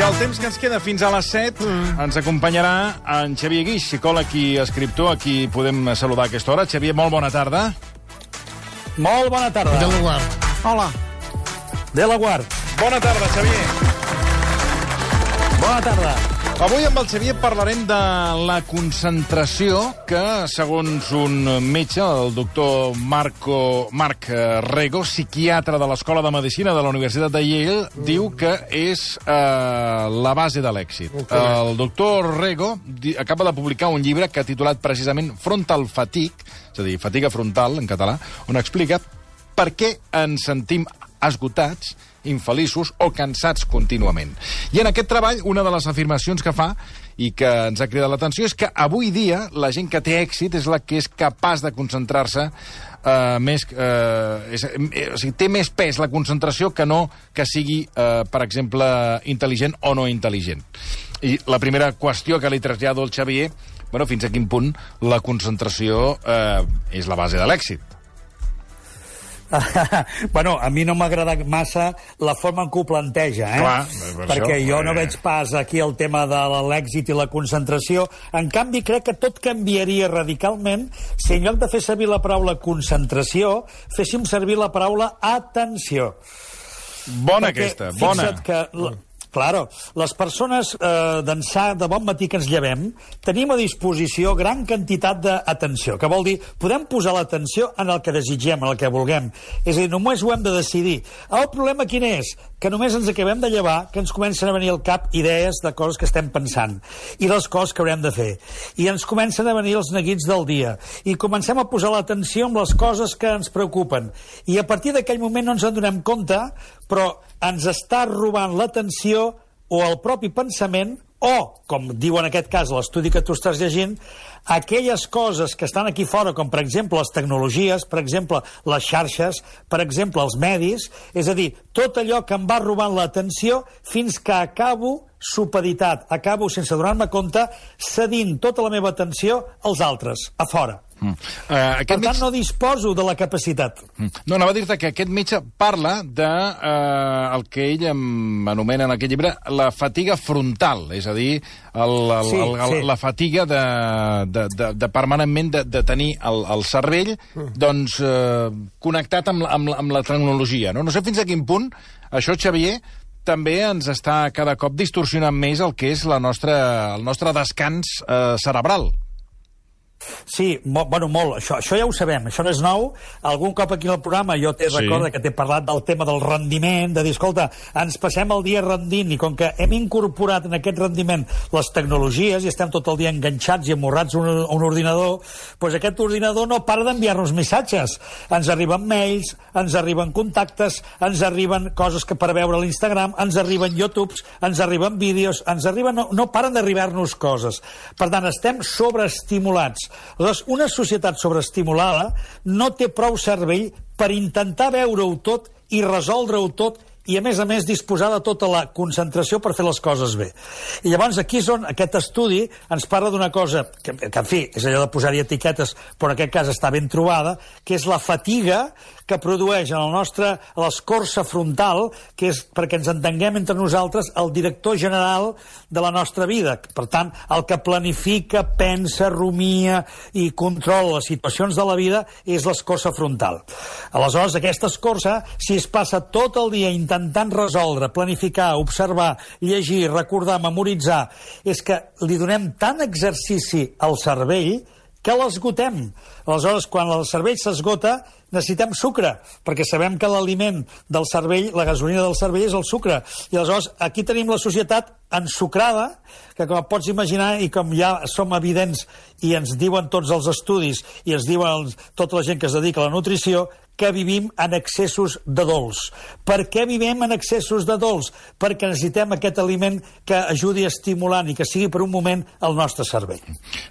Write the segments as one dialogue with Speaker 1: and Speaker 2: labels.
Speaker 1: I el temps que ens queda fins a les 7 mm. ens acompanyarà en Xavier Guix, psicòleg i escriptor, a qui podem saludar a aquesta hora. Xavier, molt bona tarda.
Speaker 2: Molt bona tarda.
Speaker 3: De la Guard.
Speaker 2: Hola. De la Guard.
Speaker 1: Bona tarda, Xavier.
Speaker 2: Bona tarda.
Speaker 1: Avui amb el Xavier parlarem de la concentració que, segons un metge, el doctor Marco, Marc Rego, psiquiatre de l'Escola de Medicina de la Universitat de Yale, mm. diu que és eh, la base de l'èxit. Okay. El doctor Rego acaba de publicar un llibre que ha titulat precisament Frontal Fatigue, és a dir, fatiga frontal, en català, on explica per què ens sentim esgotats infeliços o cansats contínuament. I en aquest treball, una de les afirmacions que fa i que ens ha cridat l'atenció és que avui dia la gent que té èxit és la que és capaç de concentrar-se eh, més... Eh, és, eh, o sigui, té més pes la concentració que no que sigui, eh, per exemple, intel·ligent o no intel·ligent. I la primera qüestió que li trasllado al Xavier, bueno, fins a quin punt la concentració eh, és la base de l'èxit.
Speaker 2: bueno, a mi no m'agrada massa la forma en què ho planteja, eh?
Speaker 1: Clar, per
Speaker 2: Perquè
Speaker 1: això,
Speaker 2: jo
Speaker 1: eh...
Speaker 2: no veig pas aquí el tema de l'èxit i la concentració. En canvi, crec que tot canviaria radicalment si en lloc de fer servir la paraula concentració, féssim servir la paraula atenció.
Speaker 1: Bona Perquè, aquesta, bona.
Speaker 2: que... Claro, les persones eh, d'ençà de bon matí que ens llevem tenim a disposició gran quantitat d'atenció, que vol dir, podem posar l'atenció en el que desitgem, en el que vulguem. És a dir, només ho hem de decidir. El problema quin és? Que només ens acabem de llevar, que ens comencen a venir al cap idees de coses que estem pensant i les coses que haurem de fer. I ens comencen a venir els neguits del dia. I comencem a posar l'atenció en les coses que ens preocupen. I a partir d'aquell moment no ens en donem compte, però ens està robant l'atenció o el propi pensament o, com diu en aquest cas l'estudi que tu estàs llegint, aquelles coses que estan aquí fora, com per exemple les tecnologies, per exemple les xarxes, per exemple els medis, és a dir, tot allò que em va robant l'atenció fins que acabo supeditat, acabo sense donar-me compte, cedint tota la meva atenció als altres, a fora. Mm. Uh, per tant, metge... no disposo de la capacitat.
Speaker 1: Mm. No, anava a dir-te que aquest metge parla de uh, el que ell anomena en aquest llibre la fatiga frontal, és a dir, el, el, sí, el, el, sí. la fatiga de, de, de, de permanentment de, de tenir el, el cervell mm. doncs, uh, connectat amb, amb, amb la tecnologia. No? no sé fins a quin punt això, Xavier, també ens està cada cop distorsionant més el que és la nostra, el nostre descans eh, cerebral.
Speaker 2: Sí, mo, bueno, molt. Això, això ja ho sabem, això no és nou. Algun cop aquí al programa jo t'he sí. recorda que t'he parlat del tema del rendiment, de dir, escolta, ens passem el dia rendint, i com que hem incorporat en aquest rendiment les tecnologies i estem tot el dia enganxats i amorrats a un, un ordinador, doncs aquest ordinador no para d'enviar-nos missatges. Ens arriben mails, ens arriben contactes, ens arriben coses que per veure a l'Instagram, ens arriben YouTubes, ens arriben vídeos, ens arriben... No, no paren d'arribar-nos coses. Per tant, estem sobreestimulats Aleshores, una societat sobreestimulada no té prou cervell per intentar veure-ho tot i resoldre-ho tot i, a més a més, disposar de tota la concentració per fer les coses bé. I llavors aquí és on aquest estudi ens parla d'una cosa que, que, en fi, és allò de posar-hi etiquetes, però en aquest cas està ben trobada, que és la fatiga que produeix en el nostre, l'escorça frontal, que és, perquè ens entenguem entre nosaltres, el director general de la nostra vida. Per tant, el que planifica, pensa, rumia i controla les situacions de la vida és l'escorça frontal. Aleshores, aquesta escorça, si es passa tot el dia intentant resoldre, planificar, observar, llegir, recordar, memoritzar, és que li donem tant exercici al cervell que l'esgotem. Aleshores, quan el cervell s'esgota, necessitem sucre, perquè sabem que l'aliment del cervell, la gasolina del cervell és el sucre. I aleshores aquí tenim la societat ensucrada, que com pots imaginar i com ja som evidents i ens diuen tots els estudis i ens diuen tota la gent que es dedica a la nutrició, que vivim en excessos de dolç. Per què vivim en excessos de dolç? Perquè necessitem aquest aliment que ajudi estimulant i que sigui per un moment el nostre cervell.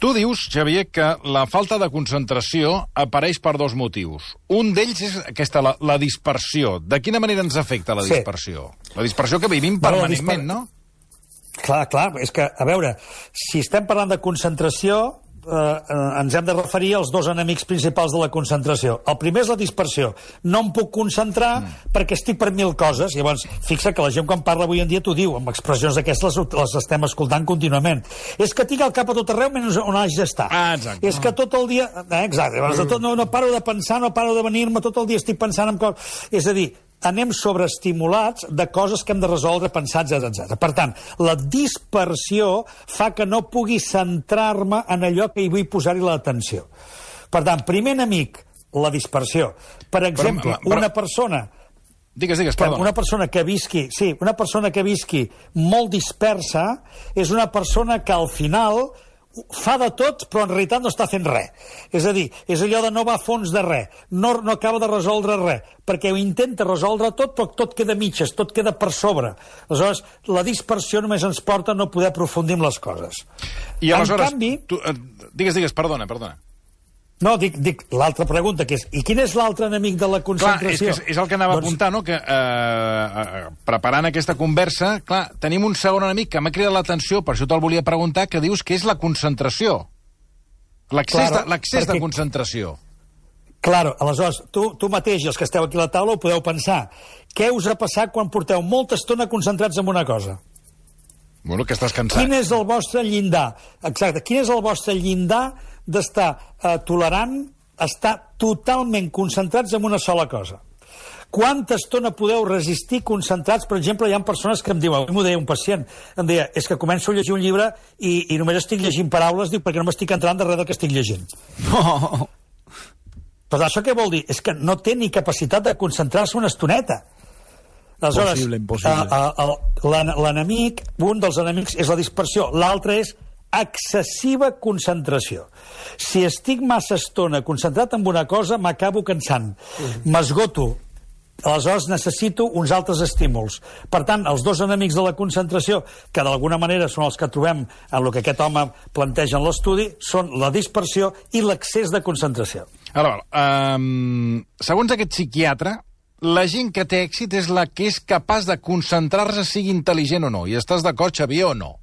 Speaker 1: Tu dius, Xavier, que la falta de concentració apareix per dos motius. Un d'ells és aquesta, la, la dispersió. De quina manera ens afecta la dispersió? Sí. La dispersió que vivim permanentment, no?
Speaker 2: Clar, clar, és que, a veure, si estem parlant de concentració, eh, ens hem de referir als dos enemics principals de la concentració. El primer és la dispersió. No em puc concentrar mm. perquè estic per mil coses. Llavors, fixa que la gent quan parla avui en dia t'ho diu, amb expressions d'aquestes les, les estem escoltant contínuament. És que tinc el cap a tot arreu menys on hagi d'estar.
Speaker 1: Ah, exacte.
Speaker 2: És que tot el dia... Eh, exacte. Llavors, tot, no, no paro de pensar, no paro de venir-me, tot el dia estic pensant en coses... És a dir, anem sobreestimulats de coses que hem de resoldre pensats, etc. Per tant, la dispersió fa que no pugui centrar-me en allò que hi vull posar-hi l'atenció. Per tant, primer enemic, la dispersió. Per exemple, però, però... una persona
Speaker 1: Digues, digues, perdona.
Speaker 2: Una persona que visqui, sí, una persona que visqui molt dispersa és una persona que al final fa de tot, però en realitat no està fent res. És a dir, és allò de no va a fons de res, no, no acaba de resoldre res, perquè ho intenta resoldre tot, però tot queda mitges, tot queda per sobre. Aleshores, la dispersió només ens porta a no poder aprofundir en les coses.
Speaker 1: I aleshores, en canvi... Tu, eh, digues, digues, perdona, perdona.
Speaker 2: No, dic, dic l'altra pregunta, que és, i quin és l'altre enemic de la concentració?
Speaker 1: Clar, és, que és, és el que anava doncs... a apuntar, no?, que eh, eh, preparant aquesta conversa, clar, tenim un segon enemic que m'ha cridat l'atenció, per això te'l volia preguntar, que dius que és la concentració. L'accés claro, de, perquè... de concentració.
Speaker 2: Claro, aleshores, tu, tu mateix i els que esteu aquí a la taula ho podeu pensar. Què us ha passat quan porteu molta estona concentrats en una cosa?
Speaker 1: Bueno, que estàs cansat.
Speaker 2: Quin és el vostre llindar? Exacte, quin és el vostre llindar d'estar eh, tolerant, estar totalment concentrats en una sola cosa. Quanta estona podeu resistir concentrats? Per exemple, hi ha persones que em diuen, m'ho deia un pacient, em deia, és que començo a llegir un llibre i, i només estic llegint paraules, dic, perquè no m'estic entrant darrere del que estic llegint. No. Però això què vol dir? És que no té ni capacitat de concentrar-se una estoneta. Aleshores,
Speaker 1: impossible, impossible.
Speaker 2: l'enemic, un dels enemics és la dispersió, l'altre és excessiva concentració. Si estic massa estona concentrat en una cosa, m'acabo cansant. M'esgoto. Aleshores necessito uns altres estímuls. Per tant, els dos enemics de la concentració, que d'alguna manera són els que trobem en el que aquest home planteja en l'estudi, són la dispersió i l'accés de concentració.
Speaker 1: Ara, um, segons aquest psiquiatre, la gent que té èxit és la que és capaç de concentrar-se, sigui intel·ligent o no. I estàs d'acord, Xavier, o no?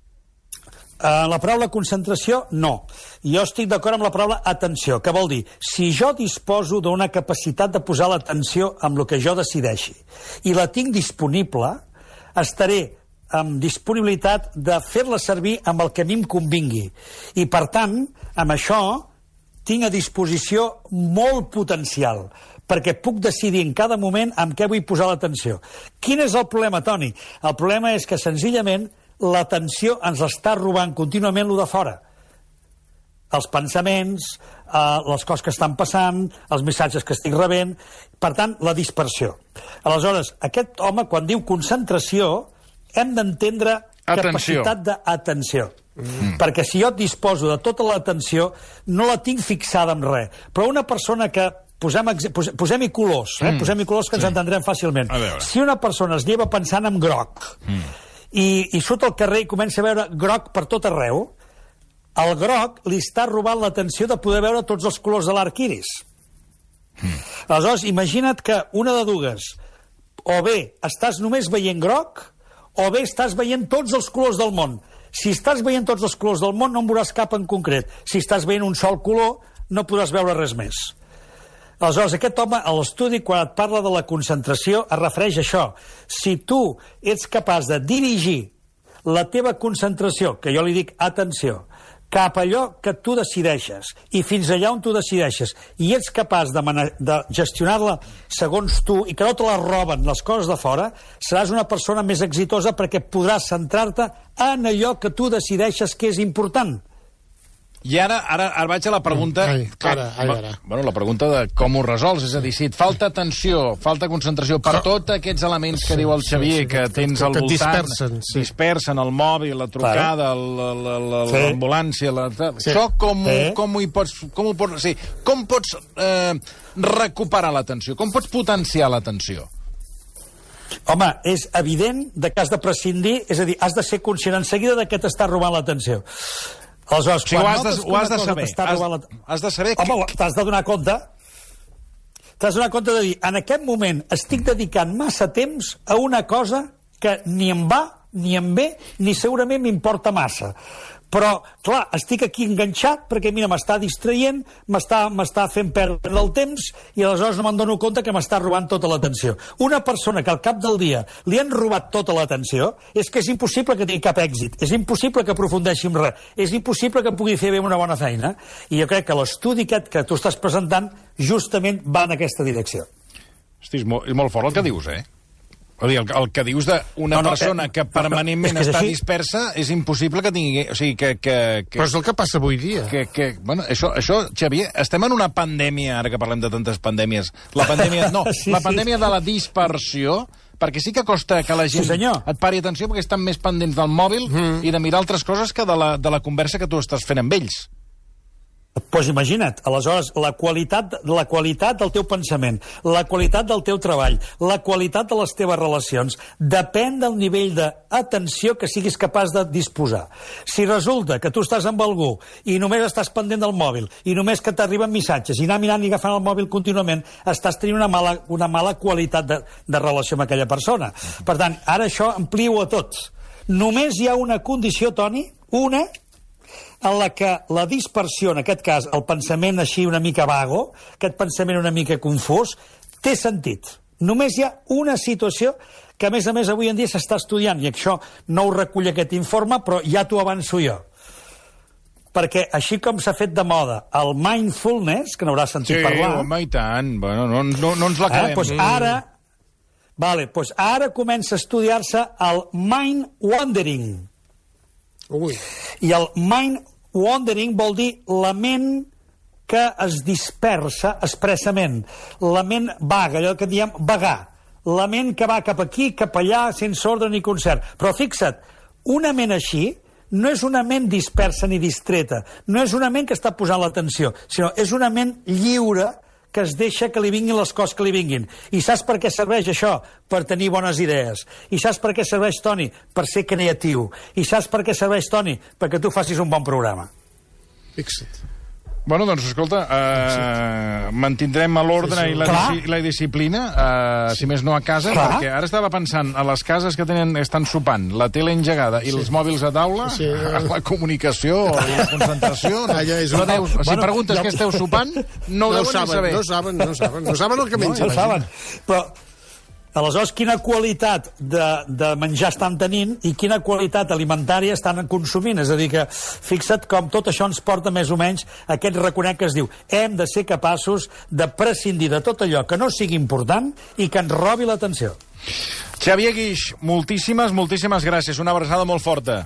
Speaker 2: Uh, la paraula concentració, no. Jo estic d'acord amb la paraula atenció, que vol dir, si jo disposo d'una capacitat de posar l'atenció amb el que jo decideixi i la tinc disponible, estaré amb disponibilitat de fer-la servir amb el que a mi em convingui. I, per tant, amb això tinc a disposició molt potencial perquè puc decidir en cada moment amb què vull posar l'atenció. Quin és el problema, Toni? El problema és que, senzillament, l'atenció ens està robant contínuament lo de fora. Els pensaments, eh, les coses que estan passant, els missatges que estic rebent, per tant, la dispersió. Aleshores, aquest home, quan diu concentració, hem d'entendre capacitat d'atenció. Mm. Perquè si jo disposo de tota l'atenció, no la tinc fixada en res. Però una persona que posem-hi posem colors, eh? Mm. posem-hi colors que sí. ens entendrem fàcilment. Si una persona es lleva pensant en groc, mm i, i surt al carrer i comença a veure groc per tot arreu, el groc li està robant l'atenció de poder veure tots els colors de l'arc iris. Mm. Aleshores, imagina't que una de dues, o bé estàs només veient groc, o bé estàs veient tots els colors del món. Si estàs veient tots els colors del món, no en veuràs cap en concret. Si estàs veient un sol color, no podràs veure res més. Aleshores, aquest home, a l'estudi, quan et parla de la concentració, es refereix a això. Si tu ets capaç de dirigir la teva concentració, que jo li dic atenció, cap allò que tu decideixes i fins allà on tu decideixes i ets capaç de, de gestionar-la segons tu i que no te la roben les coses de fora, seràs una persona més exitosa perquè podràs centrar-te en allò que tu decideixes que és important.
Speaker 1: I ara, ara, ara vaig a la pregunta...
Speaker 3: Ai, ara, ai, ara.
Speaker 1: Bueno, la pregunta de com ho resols, és a dir, si et falta atenció, falta concentració per tots aquests elements que sí, diu el Xavier, sí, sí, que tens al voltant...
Speaker 3: Dispersen, sí.
Speaker 1: Dispersen el mòbil, la trucada, l'ambulància... La, la, sí. Això com, sí. com, hi pots, com ho pots... Sí, com pots eh, recuperar l'atenció? Com pots potenciar l'atenció?
Speaker 2: Home, és evident de que has de prescindir, és a dir, has de ser conscient en seguida de que t'està robant l'atenció.
Speaker 1: Aleshores, sí, ho has de, ho has de saber. Has, la... has de saber...
Speaker 2: Home, que... t'has de donar compte t'has de donar compte de dir, en aquest moment estic dedicant massa temps a una cosa que ni em va, ni em ve, ni segurament m'importa massa. Però, clar, estic aquí enganxat perquè, mira, m'està distraient, m'està fent perdre el temps i aleshores no me'n dono compte que m'està robant tota l'atenció. Una persona que al cap del dia li han robat tota l'atenció és que és impossible que tingui cap èxit, és impossible que aprofundeixi en res, és impossible que pugui fer bé una bona feina. I jo crec que l'estudi aquest que tu estàs presentant justament va en aquesta direcció.
Speaker 1: És molt, molt fort el que dius, eh? Vull dir, el, el que dius d'una no, no, persona que, que permanentment que està així? dispersa és impossible que tingui... O sigui, que, que, que,
Speaker 3: Però és el que passa avui dia.
Speaker 1: Que, que, bueno, això, això, Xavier, estem en una pandèmia, ara que parlem de tantes pandèmies, la pandèmia, no, sí, la pandèmia sí. de la dispersió, perquè sí que costa que la gent
Speaker 2: sí,
Speaker 1: et pari atenció perquè estan més pendents del mòbil mm. i de mirar altres coses que de la, de la conversa que tu estàs fent amb ells.
Speaker 2: Doncs pues imagina't, aleshores, la qualitat, la qualitat del teu pensament, la qualitat del teu treball, la qualitat de les teves relacions, depèn del nivell d'atenció que siguis capaç de disposar. Si resulta que tu estàs amb algú i només estàs pendent del mòbil, i només que t'arriben missatges, i anar mirant i agafant el mòbil contínuament, estàs tenint una mala, una mala qualitat de, de relació amb aquella persona. Per tant, ara això amplio a tots. Només hi ha una condició, Toni, una, en la que la dispersió, en aquest cas, el pensament així una mica vago, aquest pensament una mica confús, té sentit. Només hi ha una situació que, a més a més, avui en dia s'està estudiant, i això no ho recull aquest informe, però ja t'ho avanço jo. Perquè així com s'ha fet de moda el mindfulness, que n'hauràs sentit
Speaker 1: sí,
Speaker 2: parlar...
Speaker 1: Sí, home, i tant. Bueno, no, no, no ens l'acabem.
Speaker 2: Eh, doncs ara, vale, doncs ara comença a estudiar-se el mind wandering
Speaker 3: Ui.
Speaker 2: I el mind wandering vol dir la ment que es dispersa expressament. La ment vaga, allò que diem vagar. La ment que va cap aquí, cap allà, sense ordre ni concert. Però fixa't, una ment així no és una ment dispersa ni distreta, no és una ment que està posant l'atenció, sinó és una ment lliure que es deixa que li vinguin les coses que li vinguin. I saps per què serveix això? Per tenir bones idees. I saps per què serveix, Toni? Per ser creatiu. I saps per què serveix, Toni? Perquè tu facis un bon programa.
Speaker 3: Fixa't.
Speaker 1: Bueno, doncs, escolta, uh, mantindrem l'ordre sí, sí. i, la i la disciplina, uh, sí. si més no a casa, Clar. perquè ara estava pensant a les cases que tenen estan sopant, la tele engegada i sí. els mòbils a taula, sí. la comunicació i la concentració... No, ja és un... deus, si bueno, preguntes ja... què esteu sopant, no, no ho deuen
Speaker 3: saben,
Speaker 1: saber.
Speaker 3: No saben, no saben, no saben el que mengen.
Speaker 2: No, no saben, però Aleshores, quina qualitat de, de menjar estan tenint i quina qualitat alimentària estan consumint? És a dir, que fixa't com tot això ens porta més o menys a aquest reconec que es diu hem de ser capaços de prescindir de tot allò que no sigui important i que ens robi l'atenció.
Speaker 1: Xavier Guix, moltíssimes, moltíssimes gràcies. Una abraçada molt forta.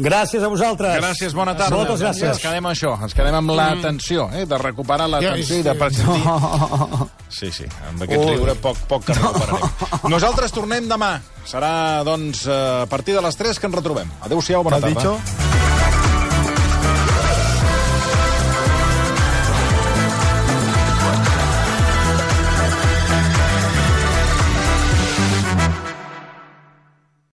Speaker 2: Gràcies a vosaltres.
Speaker 1: Gràcies, bona tarda.
Speaker 2: Moltes gràcies.
Speaker 1: Ens quedem això, ens quedem amb l'atenció, mm. eh, de recuperar l'atenció i de prescindir... No. Sí, sí, amb aquest Ui. riure poc, poc que recuperarem. Nosaltres tornem demà. Serà, doncs, a partir de les 3 que ens retrobem. Adéu-siau, bona tarda. Dicho?